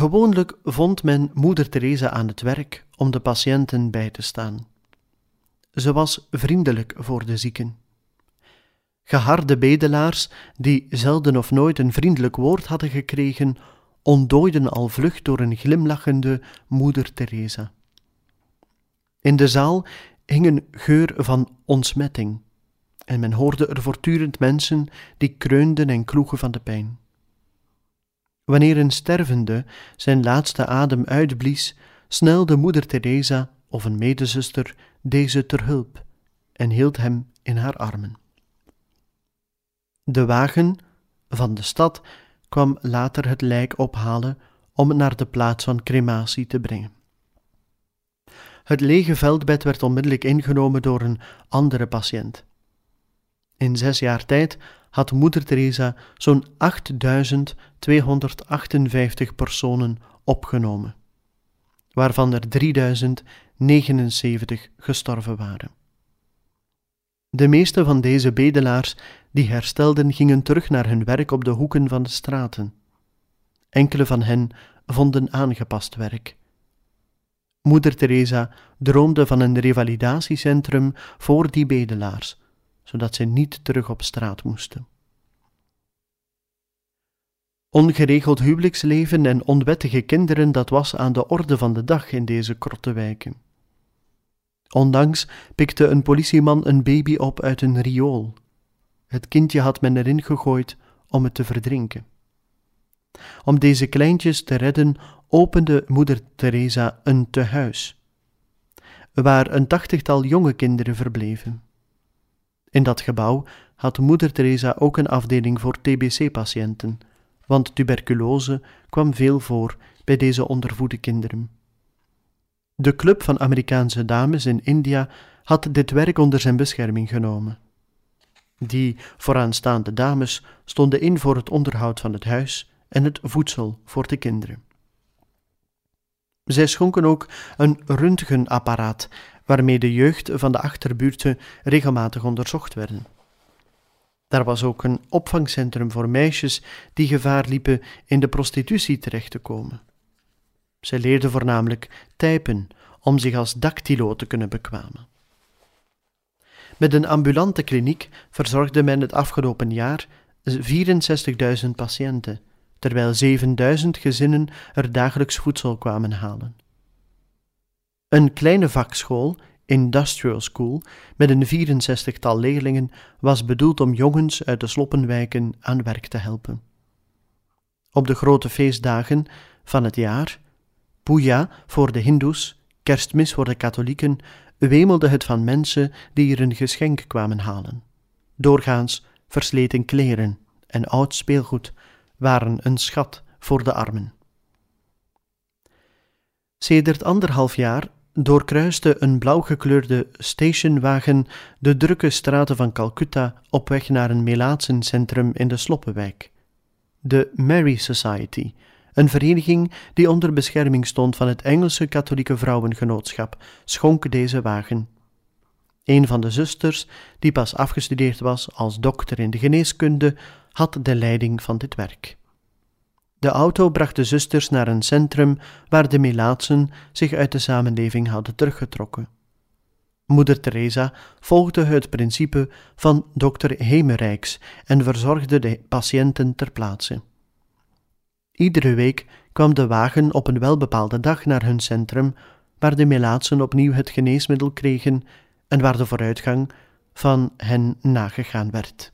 Gewoonlijk vond men moeder Teresa aan het werk om de patiënten bij te staan. Ze was vriendelijk voor de zieken. Geharde bedelaars, die zelden of nooit een vriendelijk woord hadden gekregen, ontdooiden al vlug door een glimlachende moeder Teresa. In de zaal hing een geur van ontsmetting, en men hoorde er voortdurend mensen die kreunden en kloegen van de pijn. Wanneer een stervende zijn laatste adem uitblies, snelde moeder Teresa of een medezuster deze ter hulp en hield hem in haar armen. De wagen van de stad kwam later het lijk ophalen om het naar de plaats van crematie te brengen. Het lege veldbed werd onmiddellijk ingenomen door een andere patiënt. In zes jaar tijd had moeder Teresa zo'n 8258 personen opgenomen, waarvan er 3079 gestorven waren. De meeste van deze bedelaars die herstelden gingen terug naar hun werk op de hoeken van de straten. Enkele van hen vonden aangepast werk. Moeder Teresa droomde van een revalidatiecentrum voor die bedelaars, zodat zij niet terug op straat moesten. Ongeregeld huwelijksleven en onwettige kinderen, dat was aan de orde van de dag in deze korte wijken. Ondanks pikte een politieman een baby op uit een riool. Het kindje had men erin gegooid om het te verdrinken. Om deze kleintjes te redden, opende moeder Teresa een tehuis, waar een tachtigtal jonge kinderen verbleven. In dat gebouw had moeder Teresa ook een afdeling voor TBC-patiënten, want tuberculose kwam veel voor bij deze ondervoede kinderen. De Club van Amerikaanse Dames in India had dit werk onder zijn bescherming genomen. Die vooraanstaande dames stonden in voor het onderhoud van het huis en het voedsel voor de kinderen. Zij schonken ook een röntgenapparaat waarmee de jeugd van de achterbuurten regelmatig onderzocht werden. Daar was ook een opvangcentrum voor meisjes die gevaar liepen in de prostitutie terecht te komen. Zij leerden voornamelijk typen om zich als dactylo te kunnen bekwamen. Met een ambulante kliniek verzorgde men het afgelopen jaar 64.000 patiënten, terwijl 7.000 gezinnen er dagelijks voedsel kwamen halen. Een kleine vakschool, Industrial School, met een 64-tal leerlingen was bedoeld om jongens uit de sloppenwijken aan werk te helpen. Op de grote feestdagen van het jaar, Puja voor de Hindoes, kerstmis voor de katholieken, wemelde het van mensen die er een geschenk kwamen halen. Doorgaans versleten kleren en oud speelgoed waren een schat voor de armen. Sedert anderhalf jaar doorkruiste een blauwgekleurde stationwagen de drukke straten van Calcutta op weg naar een Melaatsencentrum in de Sloppenwijk. De Mary Society, een vereniging die onder bescherming stond van het Engelse katholieke vrouwengenootschap, schonk deze wagen. Een van de zusters, die pas afgestudeerd was als dokter in de geneeskunde, had de leiding van dit werk. De auto bracht de zusters naar een centrum waar de Melaatsen zich uit de samenleving hadden teruggetrokken. Moeder Teresa volgde het principe van dokter Hemerijks en verzorgde de patiënten ter plaatse. Iedere week kwam de wagen op een welbepaalde dag naar hun centrum, waar de Melaatsen opnieuw het geneesmiddel kregen en waar de vooruitgang van hen nagegaan werd.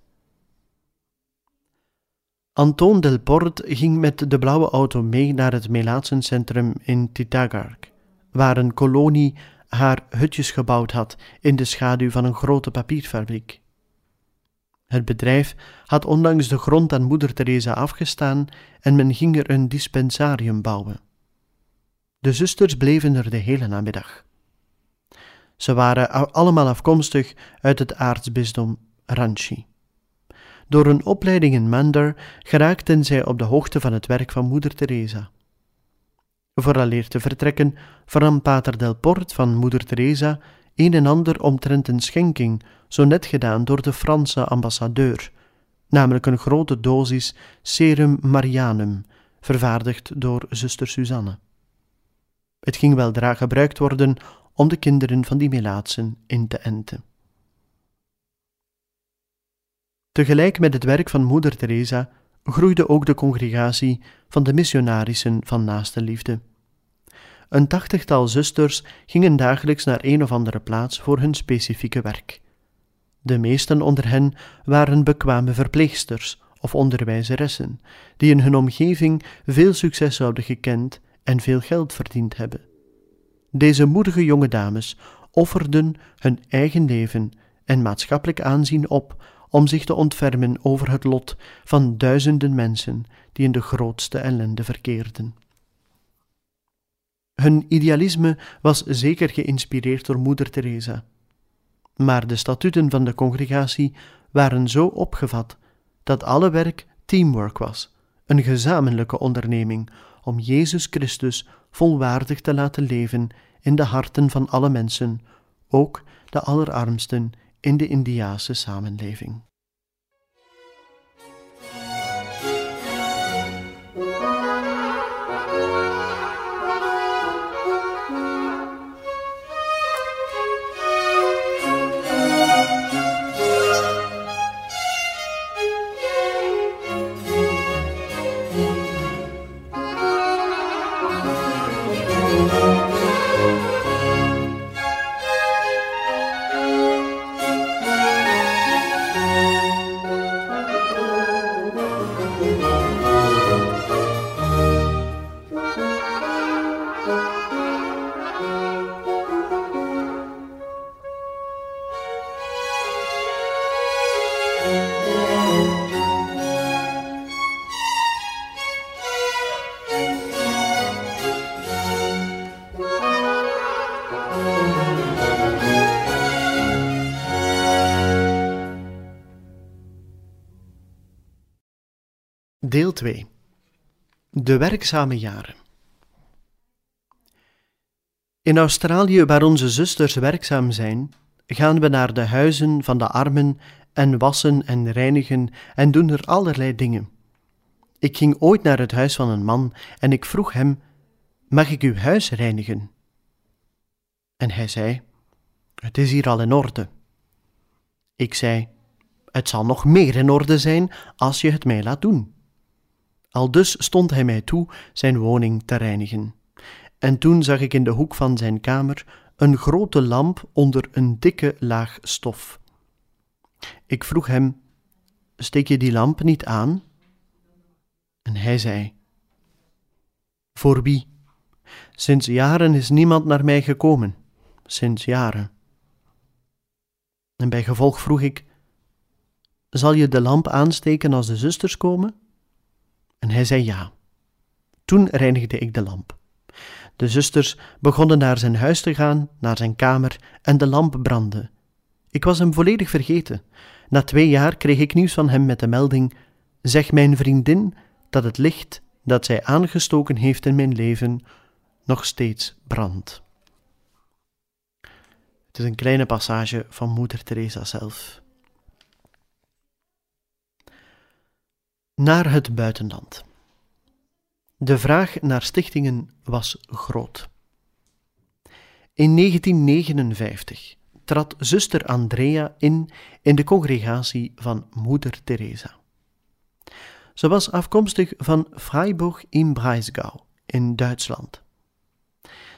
Anton Delport ging met de blauwe auto mee naar het Melaatsencentrum in Titagark, waar een kolonie haar hutjes gebouwd had in de schaduw van een grote papierfabriek. Het bedrijf had onlangs de grond aan moeder Teresa afgestaan en men ging er een dispensarium bouwen. De zusters bleven er de hele namiddag. Ze waren allemaal afkomstig uit het aartsbisdom Ranchi. Door een opleiding in Mandar geraakten zij op de hoogte van het werk van moeder Teresa. Vooraleer te vertrekken vernam Pater Del Port van moeder Teresa een en ander omtrent een schenking, zo net gedaan door de Franse ambassadeur, namelijk een grote dosis serum Marianum, vervaardigd door zuster Suzanne. Het ging weldra gebruikt worden om de kinderen van die melaatsen in te enten. Tegelijk met het werk van moeder Teresa groeide ook de congregatie van de missionarissen van naaste liefde. Een tachtigtal zusters gingen dagelijks naar een of andere plaats voor hun specifieke werk. De meesten onder hen waren bekwame verpleegsters of onderwijzeressen, die in hun omgeving veel succes zouden gekend en veel geld verdiend hebben. Deze moedige jonge dames offerden hun eigen leven en maatschappelijk aanzien op om zich te ontfermen over het lot van duizenden mensen die in de grootste ellende verkeerden. Hun idealisme was zeker geïnspireerd door moeder Teresa. Maar de statuten van de congregatie waren zo opgevat dat alle werk teamwork was, een gezamenlijke onderneming om Jezus Christus volwaardig te laten leven in de harten van alle mensen, ook de allerarmsten in de Indiase samenleving. 2 De werkzame jaren In Australië, waar onze zusters werkzaam zijn, gaan we naar de huizen van de armen en wassen en reinigen en doen er allerlei dingen. Ik ging ooit naar het huis van een man en ik vroeg hem: Mag ik uw huis reinigen? En hij zei: Het is hier al in orde. Ik zei: Het zal nog meer in orde zijn als je het mij laat doen. Aldus stond hij mij toe zijn woning te reinigen. En toen zag ik in de hoek van zijn kamer een grote lamp onder een dikke laag stof. Ik vroeg hem: Steek je die lamp niet aan? En hij zei: Voor wie? Sinds jaren is niemand naar mij gekomen. Sinds jaren. En bij gevolg vroeg ik: Zal je de lamp aansteken als de zusters komen? En hij zei ja. Toen reinigde ik de lamp. De zusters begonnen naar zijn huis te gaan, naar zijn kamer, en de lamp brandde. Ik was hem volledig vergeten. Na twee jaar kreeg ik nieuws van hem met de melding: Zeg mijn vriendin dat het licht dat zij aangestoken heeft in mijn leven nog steeds brandt. Het is een kleine passage van Moeder Teresa zelf. Naar het buitenland. De vraag naar stichtingen was groot. In 1959 trad zuster Andrea in in de congregatie van moeder Teresa. Ze was afkomstig van Freiburg im Breisgau in Duitsland.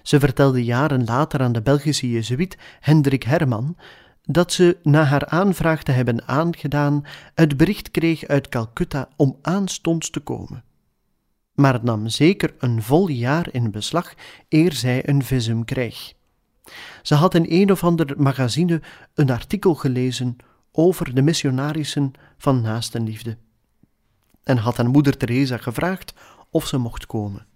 Ze vertelde jaren later aan de Belgische jezuïet Hendrik Herman dat ze na haar aanvraag te hebben aangedaan het bericht kreeg uit Calcutta om aanstonds te komen. Maar het nam zeker een vol jaar in beslag eer zij een visum kreeg. Ze had in een of ander magazine een artikel gelezen over de missionarissen van naastenliefde en had aan moeder Teresa gevraagd of ze mocht komen.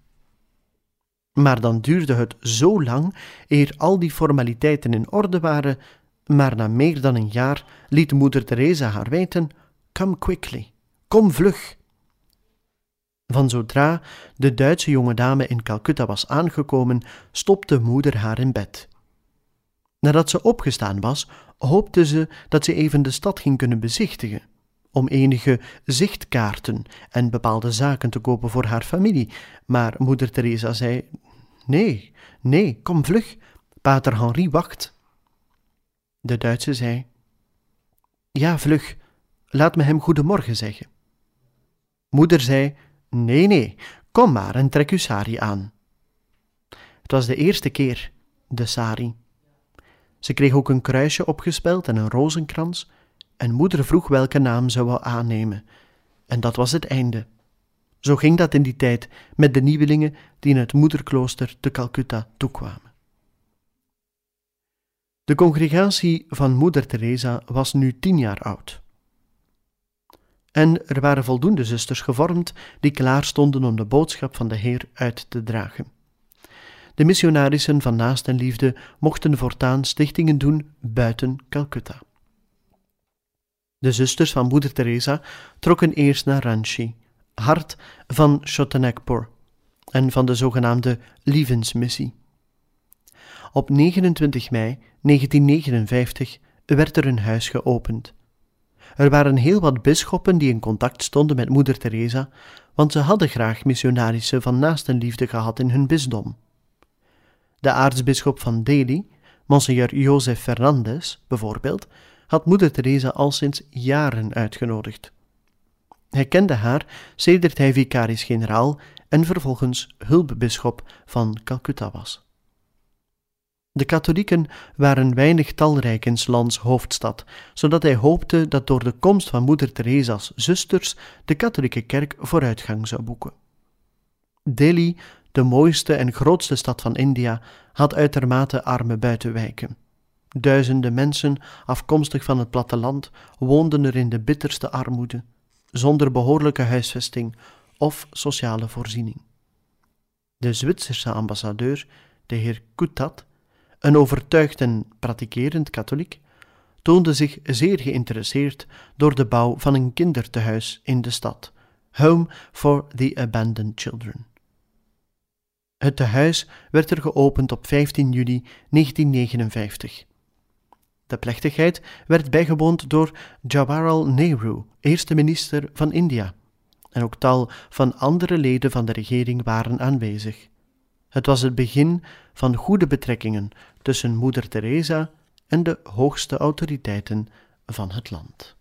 Maar dan duurde het zo lang eer al die formaliteiten in orde waren, maar na meer dan een jaar liet moeder Teresa haar weten: Come quickly, kom vlug. Van zodra de Duitse jonge dame in Calcutta was aangekomen, stopte moeder haar in bed. Nadat ze opgestaan was, hoopte ze dat ze even de stad ging kunnen bezichtigen, om enige zichtkaarten en bepaalde zaken te kopen voor haar familie. Maar moeder Teresa zei: Nee, nee, kom vlug, pater Henri wacht. De Duitse zei: Ja, vlug, laat me hem goedemorgen zeggen. Moeder zei: Nee, nee, kom maar en trek uw sari aan. Het was de eerste keer, de sari. Ze kreeg ook een kruisje opgespeld en een rozenkrans, en moeder vroeg welke naam ze wou aannemen. En dat was het einde. Zo ging dat in die tijd met de nieuwelingen die in het moederklooster te Calcutta toekwamen. De congregatie van moeder Teresa was nu tien jaar oud. En er waren voldoende zusters gevormd die klaar stonden om de boodschap van de Heer uit te dragen. De missionarissen van naastenliefde mochten voortaan stichtingen doen buiten Calcutta. De zusters van moeder Teresa trokken eerst naar Ranchi, hart van Chotanagpur en van de zogenaamde Lievensmissie. Op 29 mei 1959 werd er een huis geopend. Er waren heel wat bisschoppen die in contact stonden met moeder Teresa, want ze hadden graag missionarissen van naastenliefde gehad in hun bisdom. De aartsbisschop van Delhi, Monseigneur Joseph Fernandez bijvoorbeeld, had moeder Teresa al sinds jaren uitgenodigd. Hij kende haar sedert hij vicaris-generaal en vervolgens hulpbisschop van Calcutta was. De katholieken waren weinig talrijk in Slans hoofdstad, zodat hij hoopte dat door de komst van moeder Teresa's zusters de katholieke kerk vooruitgang zou boeken. Delhi, de mooiste en grootste stad van India, had uitermate arme buitenwijken. Duizenden mensen, afkomstig van het platteland, woonden er in de bitterste armoede, zonder behoorlijke huisvesting of sociale voorziening. De Zwitserse ambassadeur, de heer Kutat, een overtuigd en pratikerend katholiek, toonde zich zeer geïnteresseerd door de bouw van een kindertehuis in de stad, Home for the Abandoned Children. Het tehuis werd er geopend op 15 juli 1959. De plechtigheid werd bijgewoond door Jawaharlal Nehru, eerste minister van India, en ook tal van andere leden van de regering waren aanwezig. Het was het begin van goede betrekkingen tussen moeder Teresa en de hoogste autoriteiten van het land.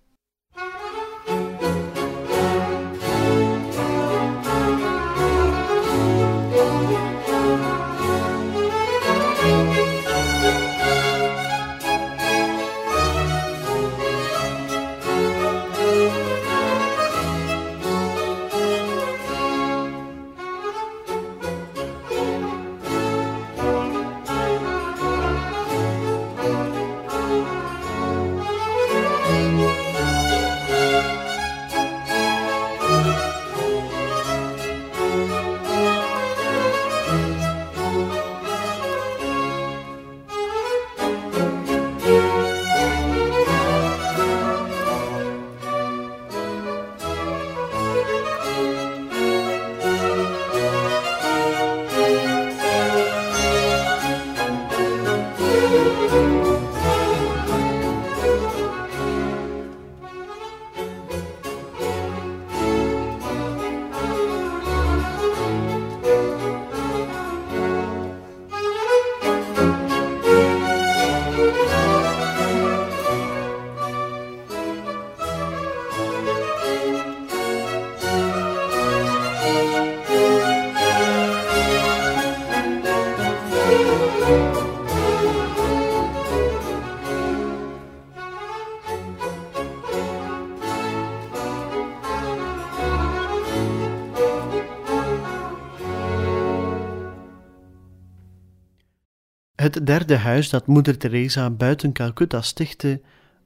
Het derde huis dat moeder Teresa buiten Calcutta stichtte,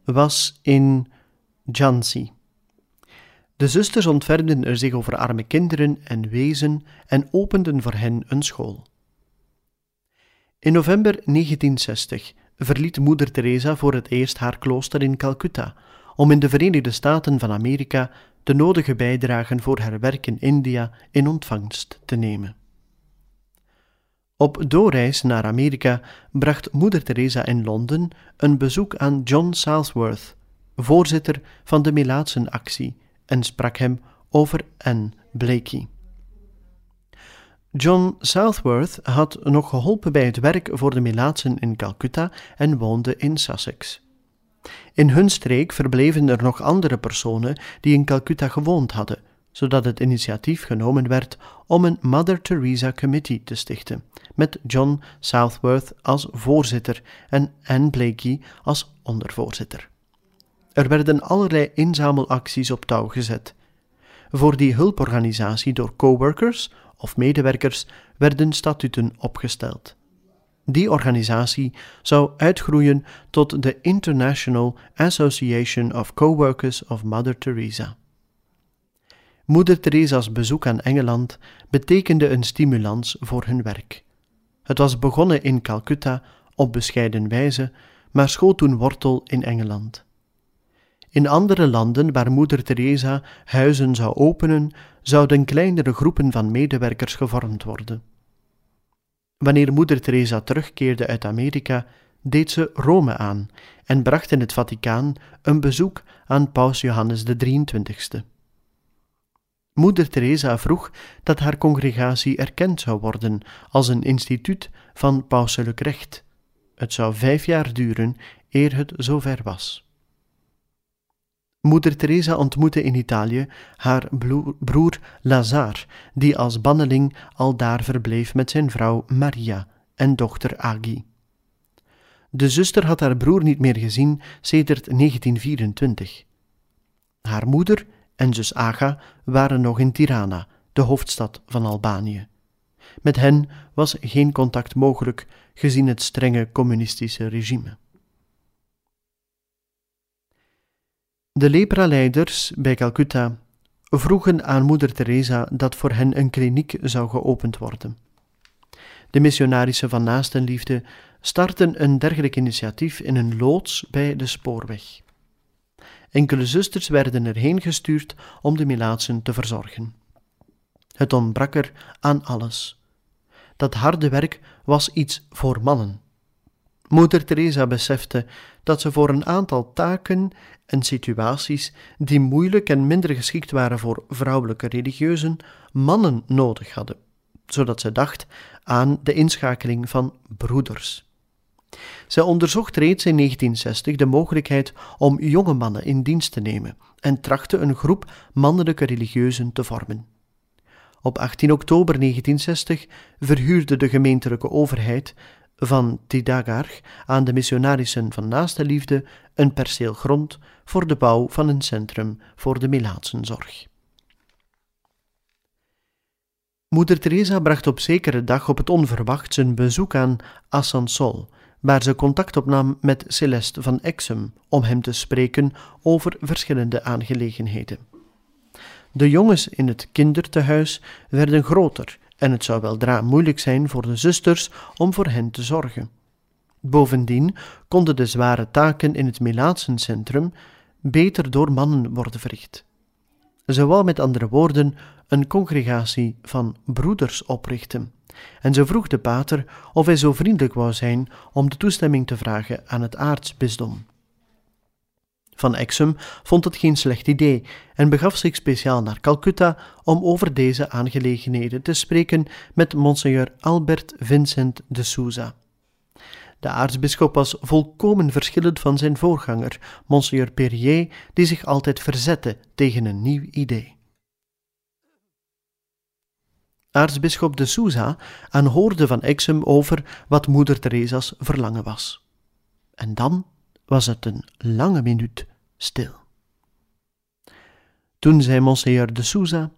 was in Jhansi. De zusters ontfermden er zich over arme kinderen en wezen en openden voor hen een school. In november 1960 verliet moeder Teresa voor het eerst haar klooster in Calcutta om in de Verenigde Staten van Amerika de nodige bijdragen voor haar werk in India in ontvangst te nemen. Op doorreis naar Amerika bracht moeder Teresa in Londen een bezoek aan John Southworth, voorzitter van de Melaatsenactie, en sprak hem over Anne Blakey. John Southworth had nog geholpen bij het werk voor de Melaatsen in Calcutta en woonde in Sussex. In hun streek verbleven er nog andere personen die in Calcutta gewoond hadden, zodat het initiatief genomen werd om een Mother Teresa Committee te stichten, met John Southworth als voorzitter en Anne Blakey als ondervoorzitter. Er werden allerlei inzamelacties op touw gezet. Voor die hulporganisatie door coworkers of medewerkers werden statuten opgesteld. Die organisatie zou uitgroeien tot de International Association of Coworkers of Mother Teresa. Moeder Teresa's bezoek aan Engeland betekende een stimulans voor hun werk. Het was begonnen in Calcutta op bescheiden wijze, maar schoot toen wortel in Engeland. In andere landen waar Moeder Teresa huizen zou openen, zouden kleinere groepen van medewerkers gevormd worden. Wanneer Moeder Teresa terugkeerde uit Amerika, deed ze Rome aan en bracht in het Vaticaan een bezoek aan Paus Johannes XXIII. Moeder Teresa vroeg dat haar congregatie erkend zou worden als een instituut van pauselijk recht. Het zou vijf jaar duren eer het zover was. Moeder Teresa ontmoette in Italië haar broer Lazar, die als banneling al daar verbleef met zijn vrouw Maria en dochter Agi. De zuster had haar broer niet meer gezien sedert 1924. Haar moeder en zus Aga waren nog in Tirana, de hoofdstad van Albanië. Met hen was geen contact mogelijk gezien het strenge communistische regime. De lepra-leiders bij Calcutta vroegen aan moeder Teresa dat voor hen een kliniek zou geopend worden. De missionarissen van Naastenliefde startten een dergelijk initiatief in een loods bij de spoorweg. Enkele zusters werden erheen gestuurd om de Melaatsen te verzorgen. Het ontbrak er aan alles. Dat harde werk was iets voor mannen. Moeder Teresa besefte dat ze voor een aantal taken en situaties die moeilijk en minder geschikt waren voor vrouwelijke religieuzen, mannen nodig hadden, zodat ze dacht aan de inschakeling van broeders. Zij onderzocht reeds in 1960 de mogelijkheid om jonge mannen in dienst te nemen en trachtte een groep mannelijke religieuzen te vormen. Op 18 oktober 1960 verhuurde de gemeentelijke overheid van Tidagar aan de missionarissen van Naaste Liefde een perceel grond voor de bouw van een centrum voor de Melaatsenzorg. Moeder Teresa bracht op zekere dag op het onverwacht zijn bezoek aan Asansol, waar ze contact opnam met Celeste van Exum om hem te spreken over verschillende aangelegenheden. De jongens in het kindertehuis werden groter en het zou weldra moeilijk zijn voor de zusters om voor hen te zorgen. Bovendien konden de zware taken in het Melaatsencentrum beter door mannen worden verricht. Ze wou met andere woorden een congregatie van broeders oprichten, en ze vroeg de pater of hij zo vriendelijk wou zijn om de toestemming te vragen aan het aartsbisdom. Van Exum vond het geen slecht idee en begaf zich speciaal naar Calcutta om over deze aangelegenheden te spreken met monseigneur Albert Vincent de Souza. De aartsbisschop was volkomen verschillend van zijn voorganger, monseigneur Perrier, die zich altijd verzette tegen een nieuw idee. Aartsbisschop de Souza aanhoorde van Exum over wat moeder Theresa's verlangen was. En dan was het een lange minuut stil. Toen zei Monseigneur de Souza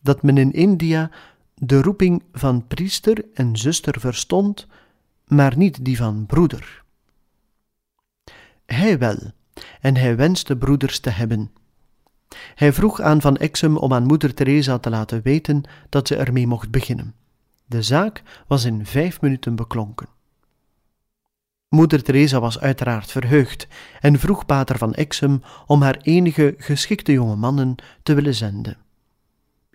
dat men in India de roeping van priester en zuster verstond, maar niet die van broeder. Hij wel, en hij wenste broeders te hebben. Hij vroeg aan Van Exum om aan moeder Teresa te laten weten dat ze ermee mocht beginnen. De zaak was in vijf minuten beklonken. Moeder Teresa was uiteraard verheugd en vroeg pater van Exum om haar enige geschikte jonge mannen te willen zenden.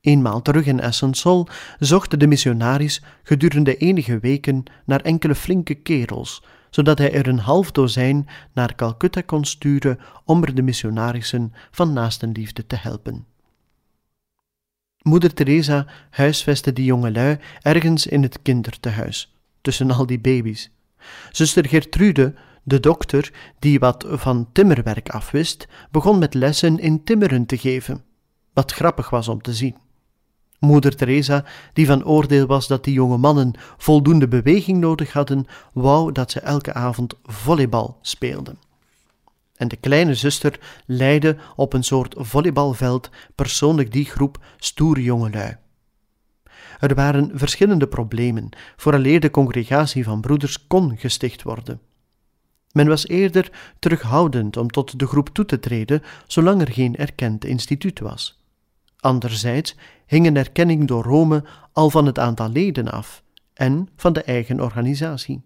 Eenmaal terug in Essensol zocht de missionaris gedurende enige weken naar enkele flinke kerels, zodat hij er een half dozijn naar Calcutta kon sturen om er de missionarissen van naastenliefde te helpen. Moeder Teresa huisvestte die jongelui ergens in het kindertehuis, tussen al die baby's. Zuster Gertrude, de dokter, die wat van timmerwerk afwist, begon met lessen in timmeren te geven, wat grappig was om te zien. Moeder Teresa, die van oordeel was dat die jonge mannen voldoende beweging nodig hadden, wou dat ze elke avond volleybal speelden. En de kleine zuster leidde op een soort volleybalveld persoonlijk die groep stoere jongelui. Er waren verschillende problemen vooraleer de congregatie van broeders kon gesticht worden. Men was eerder terughoudend om tot de groep toe te treden, zolang er geen erkend instituut was. Anderzijds hing een erkenning door Rome al van het aantal leden af en van de eigen organisatie.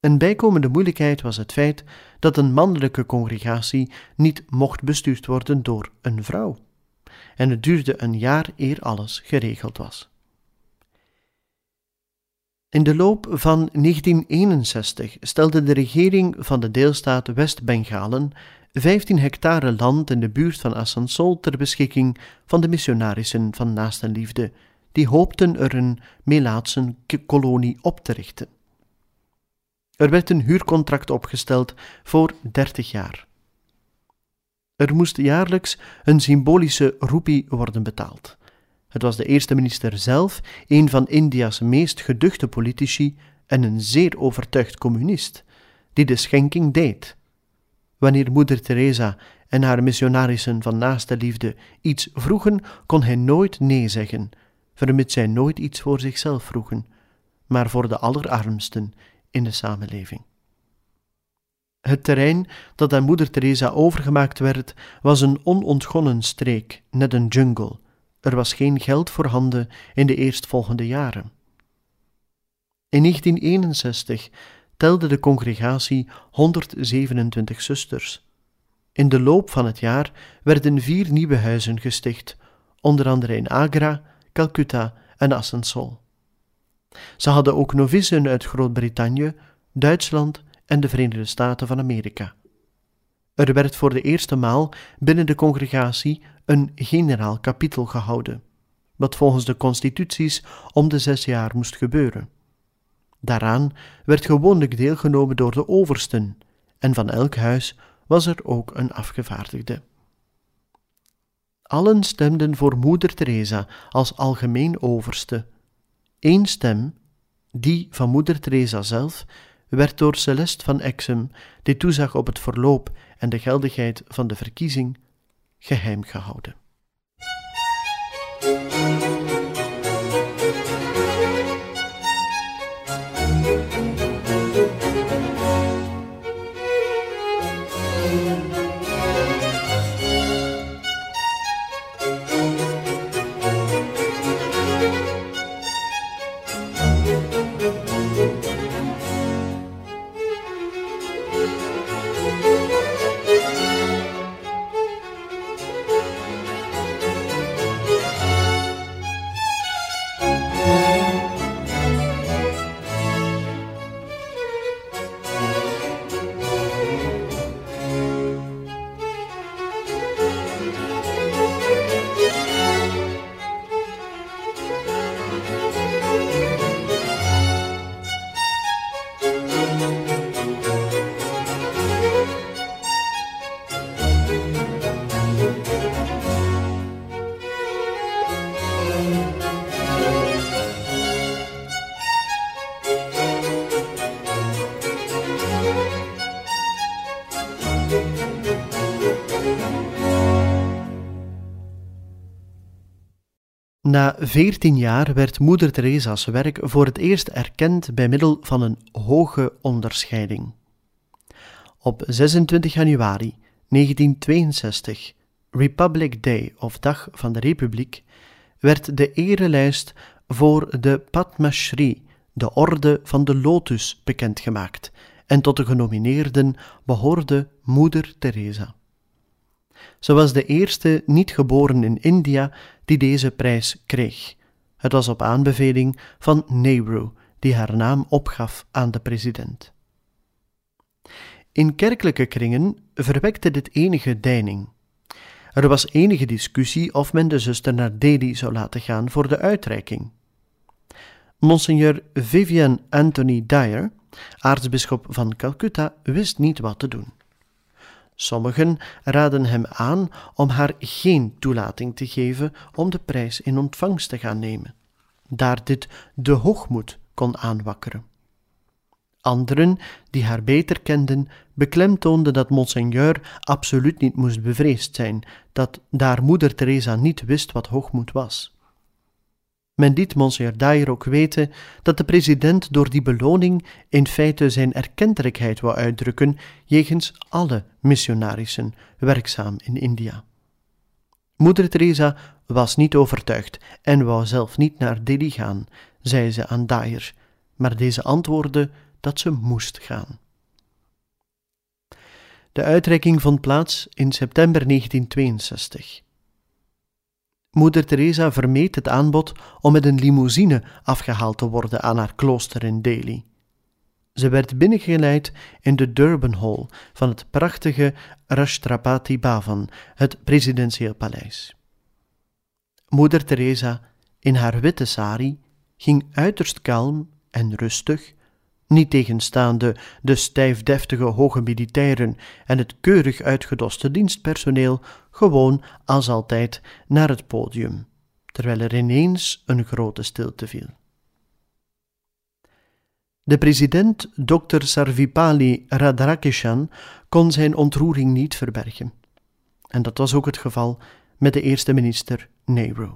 Een bijkomende moeilijkheid was het feit dat een mannelijke congregatie niet mocht bestuurd worden door een vrouw. En het duurde een jaar eer alles geregeld was. In de loop van 1961 stelde de regering van de deelstaat West-Bengalen 15 hectare land in de buurt van Asansol ter beschikking van de missionarissen van Naastenliefde, die hoopten er een Melaatsen kolonie op te richten. Er werd een huurcontract opgesteld voor 30 jaar. Er moest jaarlijks een symbolische roepie worden betaald. Het was de eerste minister zelf, een van India's meest geduchte politici en een zeer overtuigd communist, die de schenking deed. Wanneer moeder Teresa en haar missionarissen van naaste liefde iets vroegen, kon hij nooit nee zeggen, vermits zij nooit iets voor zichzelf vroegen, maar voor de allerarmsten in de samenleving. Het terrein dat aan moeder Teresa overgemaakt werd, was een onontgonnen streek, net een jungle. Er was geen geld voorhanden in de eerstvolgende jaren. In 1961 telde de congregatie 127 zusters. In de loop van het jaar werden vier nieuwe huizen gesticht, onder andere in Agra, Calcutta en Asansol. Ze hadden ook novicen uit Groot-Brittannië, Duitsland en de Verenigde Staten van Amerika. Er werd voor de eerste maal binnen de congregatie een generaal kapitel gehouden, wat volgens de constituties om de zes jaar moest gebeuren. Daaraan werd gewoonlijk deelgenomen door de oversten, en van elk huis was er ook een afgevaardigde. Allen stemden voor moeder Teresa als algemeen overste. Eén stem, die van moeder Teresa zelf, werd door Celeste van Exum, die toezag op het verloop en de geldigheid van de verkiezing, geheim gehouden. Na veertien jaar werd Moeder Teresa's werk voor het eerst erkend bij middel van een hoge onderscheiding. Op 26 januari 1962, Republic Day of Dag van de Republiek, werd de erelijst voor de Padma Shri, de Orde van de Lotus, bekendgemaakt en tot de genomineerden behoorde Moeder Teresa. Ze was de eerste niet geboren in India die deze prijs kreeg. Het was op aanbeveling van Nehru, die haar naam opgaf aan de president. In kerkelijke kringen verwekte dit enige deining. Er was enige discussie of men de zuster naar Delhi zou laten gaan voor de uitreiking. Monseigneur Vivian Anthony Dyer, aartsbisschop van Calcutta, wist niet wat te doen. Sommigen raden hem aan om haar geen toelating te geven om de prijs in ontvangst te gaan nemen, daar dit de hoogmoed kon aanwakkeren. Anderen, die haar beter kenden, beklemtoonden dat monseigneur absoluut niet moest bevreesd zijn, dat daar moeder Teresa niet wist wat hoogmoed was. Men liet Monsieur Dyer ook weten dat de president door die beloning in feite zijn erkentelijkheid wou uitdrukken jegens alle missionarissen werkzaam in India. Moeder Teresa was niet overtuigd en wou zelf niet naar Delhi gaan, zei ze aan Dyer, maar deze antwoordde dat ze moest gaan. De uitreiking vond plaats in september 1962. Moeder Teresa vermeed het aanbod om met een limousine afgehaald te worden aan haar klooster in Delhi. Ze werd binnengeleid in de Durban Hall van het prachtige Rashtrapati Bhavan, het presidentieel paleis. Moeder Teresa, in haar witte sari, ging uiterst kalm en rustig niet tegenstaande de stijfdeftige hoge militairen en het keurig uitgedoste dienstpersoneel, gewoon als altijd naar het podium, terwijl er ineens een grote stilte viel. De president, Dr. Sarvipali Radhakishan, kon zijn ontroering niet verbergen. En dat was ook het geval met de eerste minister Nehru.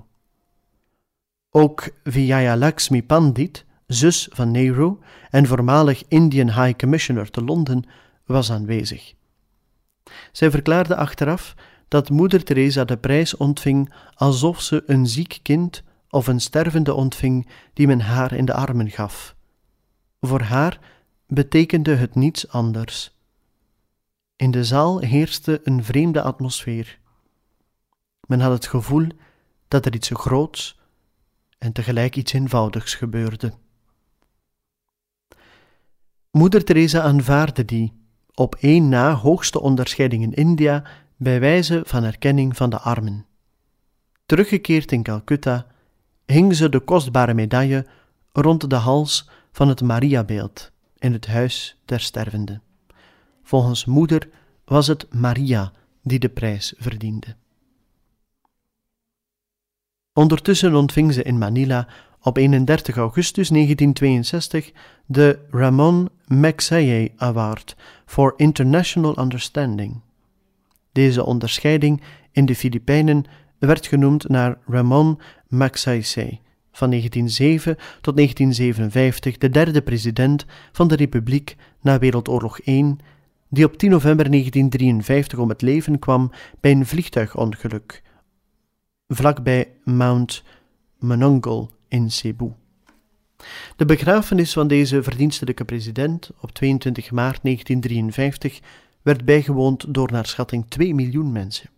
Ook Vijaya Lakshmi Pandit, zus van Nehru en voormalig Indian High Commissioner te Londen, was aanwezig. Zij verklaarde achteraf dat moeder Teresa de prijs ontving alsof ze een ziek kind of een stervende ontving die men haar in de armen gaf. Voor haar betekende het niets anders. In de zaal heerste een vreemde atmosfeer. Men had het gevoel dat er iets groots en tegelijk iets eenvoudigs gebeurde. Moeder Teresa aanvaarde die, op één na hoogste onderscheiding in India, bij wijze van erkenning van de armen. Teruggekeerd in Calcutta, hing ze de kostbare medaille rond de hals van het Mariabeeld in het huis der stervende. Volgens moeder was het Maria die de prijs verdiende. Ondertussen ontving ze in Manila op 31 augustus 1962 de Ramon Magsaysay Award for International Understanding. Deze onderscheiding in de Filipijnen werd genoemd naar Ramon Magsaysay, van 1907 tot 1957 de derde president van de Republiek na Wereldoorlog I, die op 10 november 1953 om het leven kwam bij een vliegtuigongeluk vlakbij Mount Monongal in Cebu. De begrafenis van deze verdienstelijke president op 22 maart 1953 werd bijgewoond door naar schatting 2 miljoen mensen.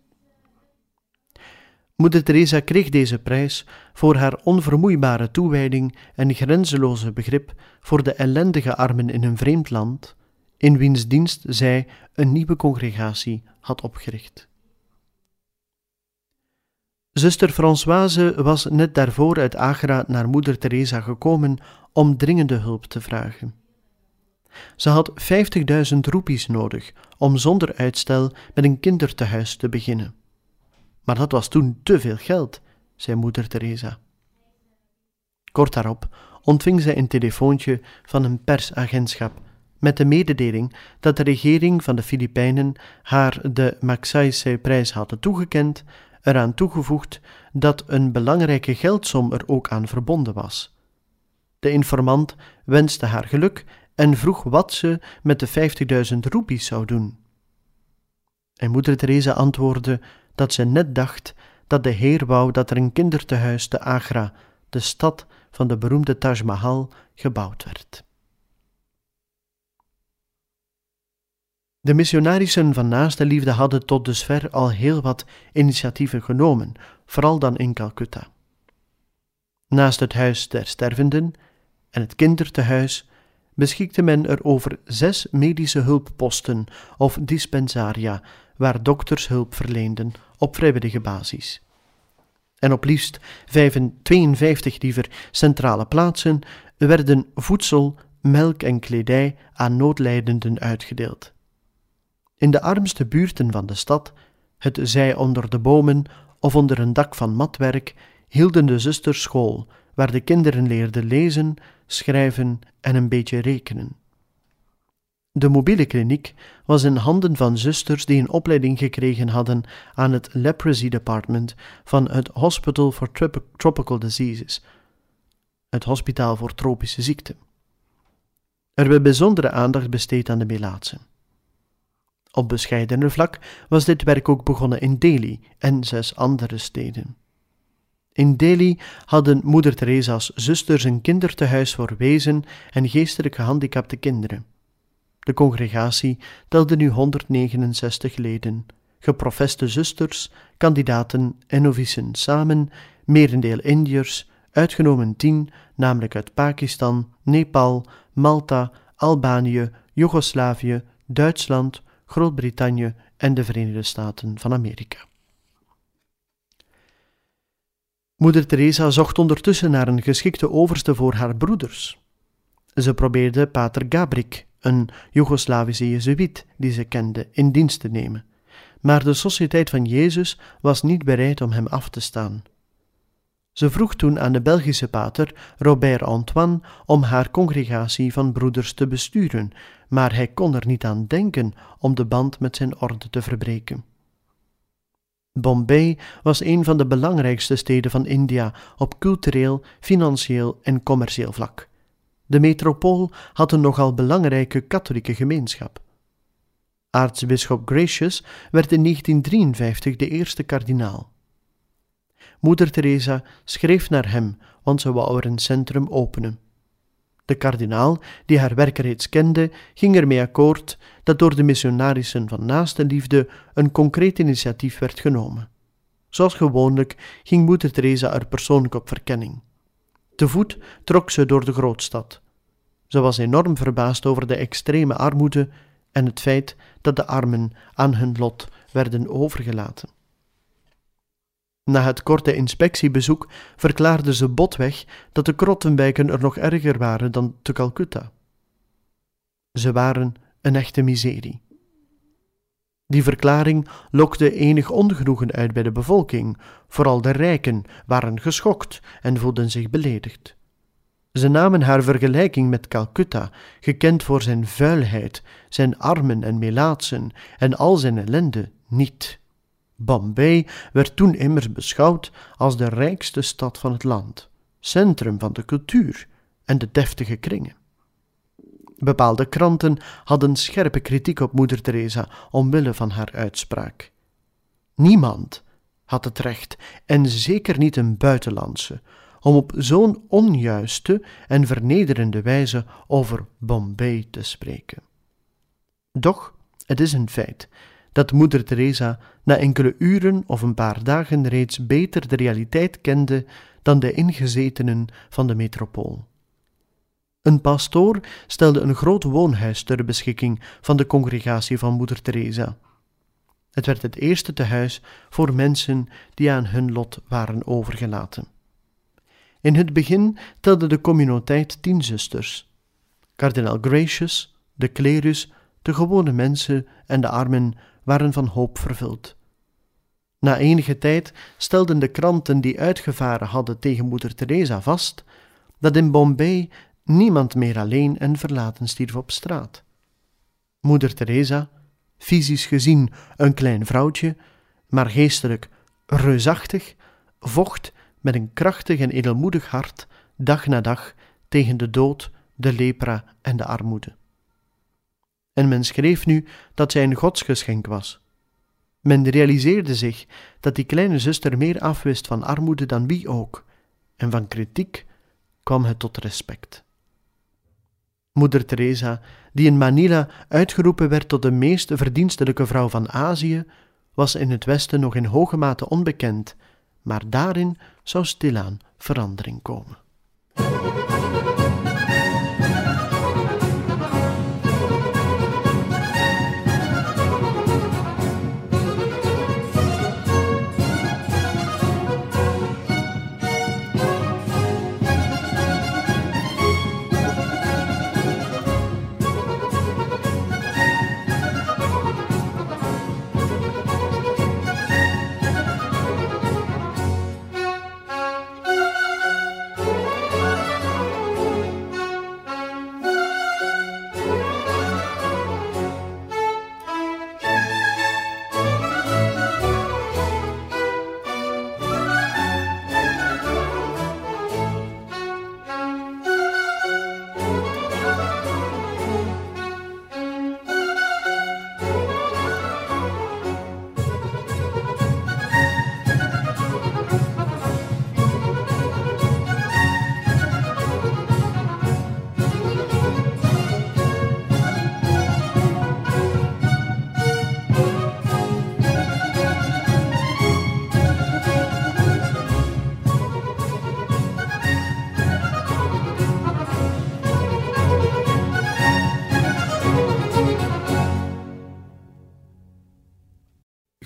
Moeder Teresa kreeg deze prijs voor haar onvermoeibare toewijding en grenzeloze begrip voor de ellendige armen in een vreemd land, in wiens dienst zij een nieuwe congregatie had opgericht. Zuster Françoise was net daarvoor uit Agra naar moeder Teresa gekomen om dringende hulp te vragen. Ze had 50.000 roepies nodig om zonder uitstel met een kindertehuis te beginnen. Maar dat was toen te veel geld, zei moeder Teresa. Kort daarop ontving zij een telefoontje van een persagentschap met de mededeling dat de regering van de Filipijnen haar de Magsaysay-prijs had toegekend eraan toegevoegd dat een belangrijke geldsom er ook aan verbonden was. De informant wenste haar geluk en vroeg wat ze met de 50.000 roepies zou doen. En moeder Teresa antwoordde dat ze net dacht dat de Heer wou dat er een kindertehuis te Agra, de stad van de beroemde Taj Mahal, gebouwd werd. De missionarissen van naaste liefde hadden tot dusver al heel wat initiatieven genomen, vooral dan in Calcutta. Naast het huis der stervenden en het kindertehuis beschikte men er over zes medische hulpposten of dispensaria, waar dokters hulp verleenden op vrijwillige basis. En op liefst 52 liever centrale plaatsen werden voedsel, melk en kledij aan noodlijdenden uitgedeeld. In de armste buurten van de stad, het zij onder de bomen of onder een dak van matwerk, hielden de zusters school, waar de kinderen leerden lezen, schrijven en een beetje rekenen. De mobiele kliniek was in handen van zusters die een opleiding gekregen hadden aan het Leprosy Department van het Hospital for Tropical Diseases, het hospitaal voor tropische ziekten. Er werd bijzondere aandacht besteed aan de melaatsen. Op bescheidener vlak was dit werk ook begonnen in Delhi en zes andere steden. In Delhi hadden moeder Theresa's zusters een kindertehuis voor wezen en geestelijk gehandicapte kinderen. De congregatie telde nu 169 leden, geprofeste zusters, kandidaten en novicen samen, merendeel Indiërs, uitgenomen tien, namelijk uit Pakistan, Nepal, Malta, Albanië, Joegoslavië, Duitsland, Groot-Brittannië en de Verenigde Staten van Amerika. Moeder Teresa zocht ondertussen naar een geschikte overste voor haar broeders. Ze probeerde pater Gabrik, een Joegoslavische jezuïet die ze kende, in dienst te nemen. Maar de Sociëteit van Jezus was niet bereid om hem af te staan. Ze vroeg toen aan de Belgische pater Robert Antoine om haar congregatie van broeders te besturen, maar hij kon er niet aan denken om de band met zijn orde te verbreken. Bombay was een van de belangrijkste steden van India op cultureel, financieel en commercieel vlak. De metropool had een nogal belangrijke katholieke gemeenschap. Aartsbisschop Gracious werd in 1953 de eerste kardinaal. Moeder Teresa schreef naar hem, want ze wou er een centrum openen. De kardinaal, die haar werk reeds kende, ging ermee akkoord dat door de missionarissen van naaste liefde een concreet initiatief werd genomen. Zoals gewoonlijk ging moeder Teresa er persoonlijk op verkenning. Te voet trok ze door de grootstad. Ze was enorm verbaasd over de extreme armoede en het feit dat de armen aan hun lot werden overgelaten. Na het korte inspectiebezoek verklaarde ze botweg dat de krottenwijken er nog erger waren dan te Calcutta. Ze waren een echte miserie. Die verklaring lokte enig ongenoegen uit bij de bevolking, vooral de rijken waren geschokt en voelden zich beledigd. Ze namen haar vergelijking met Calcutta, gekend voor zijn vuilheid, zijn armen en melaatsen en al zijn ellende, niet. Bombay werd toen immers beschouwd als de rijkste stad van het land, centrum van de cultuur en de deftige kringen. Bepaalde kranten hadden scherpe kritiek op moeder Teresa omwille van haar uitspraak. Niemand had het recht, en zeker niet een buitenlandse, om op zo'n onjuiste en vernederende wijze over Bombay te spreken. Doch het is een feit dat moeder Teresa na enkele uren of een paar dagen reeds beter de realiteit kende dan de ingezetenen van de metropool. Een pastoor stelde een groot woonhuis ter beschikking van de congregatie van moeder Teresa. Het werd het eerste tehuis voor mensen die aan hun lot waren overgelaten. In het begin telde de communiteit tien zusters. Kardinaal Gracious, de klerus, de gewone mensen en de armen waren van hoop vervuld. Na enige tijd stelden de kranten die uitgevaren hadden tegen moeder Teresa vast dat in Bombay niemand meer alleen en verlaten stierf op straat. Moeder Teresa, fysisch gezien een klein vrouwtje, maar geestelijk reusachtig, vocht met een krachtig en edelmoedig hart dag na dag tegen de dood, de lepra en de armoede. En men schreef nu dat zij een godsgeschenk was. Men realiseerde zich dat die kleine zuster meer afwist van armoede dan wie ook, en van kritiek kwam het tot respect. Moeder Teresa, die in Manila uitgeroepen werd tot de meest verdienstelijke vrouw van Azië, was in het Westen nog in hoge mate onbekend, maar daarin zou stilaan verandering komen.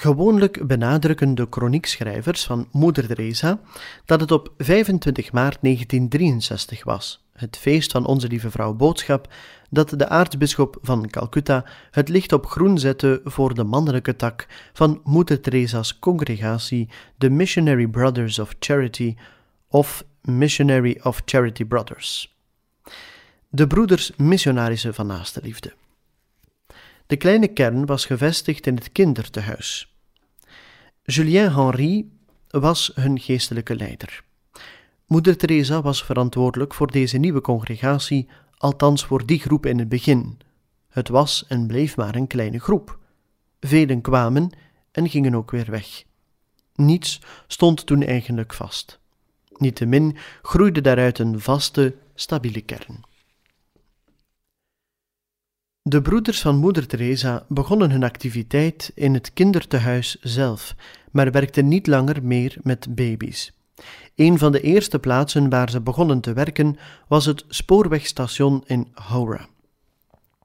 Gewoonlijk benadrukken de chroniekschrijvers van Moeder Teresa dat het op 25 maart 1963 was, het feest van Onze Lieve Vrouw Boodschap, dat de aartsbisschop van Calcutta het licht op groen zette voor de mannelijke tak van Moeder Teresa's congregatie, de Missionary Brothers of Charity of Missionary of Charity Brothers. De broeders missionarissen van naaste liefde. De kleine kern was gevestigd in het kindertehuis. Julien Henry was hun geestelijke leider. Moeder Teresa was verantwoordelijk voor deze nieuwe congregatie, althans voor die groep in het begin. Het was en bleef maar een kleine groep. Velen kwamen en gingen ook weer weg. Niets stond toen eigenlijk vast. Niettemin groeide daaruit een vaste, stabiele kern. De broeders van Moeder Teresa begonnen hun activiteit in het kindertehuis zelf, maar werkten niet langer meer met baby's. Een van de eerste plaatsen waar ze begonnen te werken was het spoorwegstation in Howrah.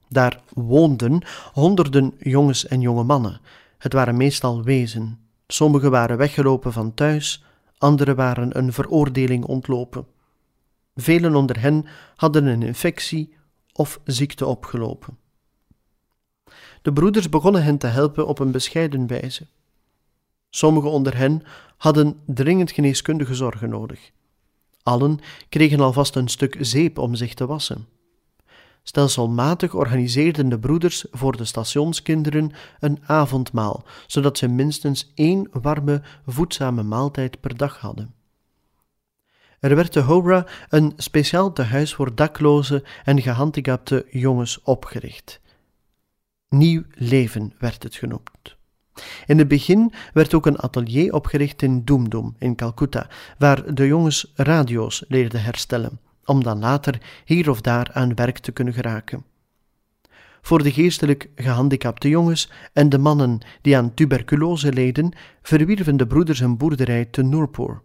Daar woonden honderden jongens en jonge mannen. Het waren meestal wezen. Sommigen waren weggelopen van thuis, anderen waren een veroordeling ontlopen. Velen onder hen hadden een infectie of ziekte opgelopen. De broeders begonnen hen te helpen op een bescheiden wijze. Sommigen onder hen hadden dringend geneeskundige zorgen nodig. Allen kregen alvast een stuk zeep om zich te wassen. Stelselmatig organiseerden de broeders voor de stationskinderen een avondmaal, zodat ze minstens één warme, voedzame maaltijd per dag hadden. Er werd te Hobra een speciaal tehuis voor dakloze en gehandicapte jongens opgericht. Nieuw leven werd het genoemd. In het begin werd ook een atelier opgericht in Doomdoom in Calcutta, waar de jongens radio's leerden herstellen, om dan later hier of daar aan werk te kunnen geraken. Voor de geestelijk gehandicapte jongens en de mannen die aan tuberculose leden, verwierven de broeders een boerderij te Nurpur,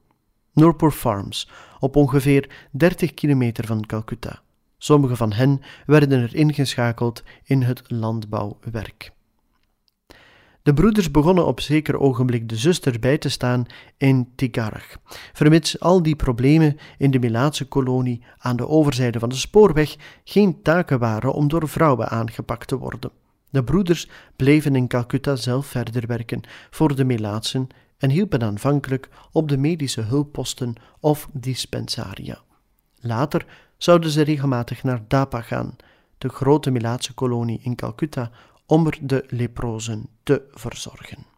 Nurpur Farms, op ongeveer 30 kilometer van Calcutta. Sommige van hen werden er ingeschakeld in het landbouwwerk. De broeders begonnen op zeker ogenblik de zuster bij te staan in Tigarach, vermits al die problemen in de Milaatse kolonie aan de overzijde van de spoorweg geen taken waren om door vrouwen aangepakt te worden. De broeders bleven in Calcutta zelf verder werken voor de Melaatsen en hielpen aanvankelijk op de medische hulpposten of dispensaria. Later zouden ze regelmatig naar Dapa gaan, de grote Milaatse kolonie in Calcutta, om er de leprozen te verzorgen.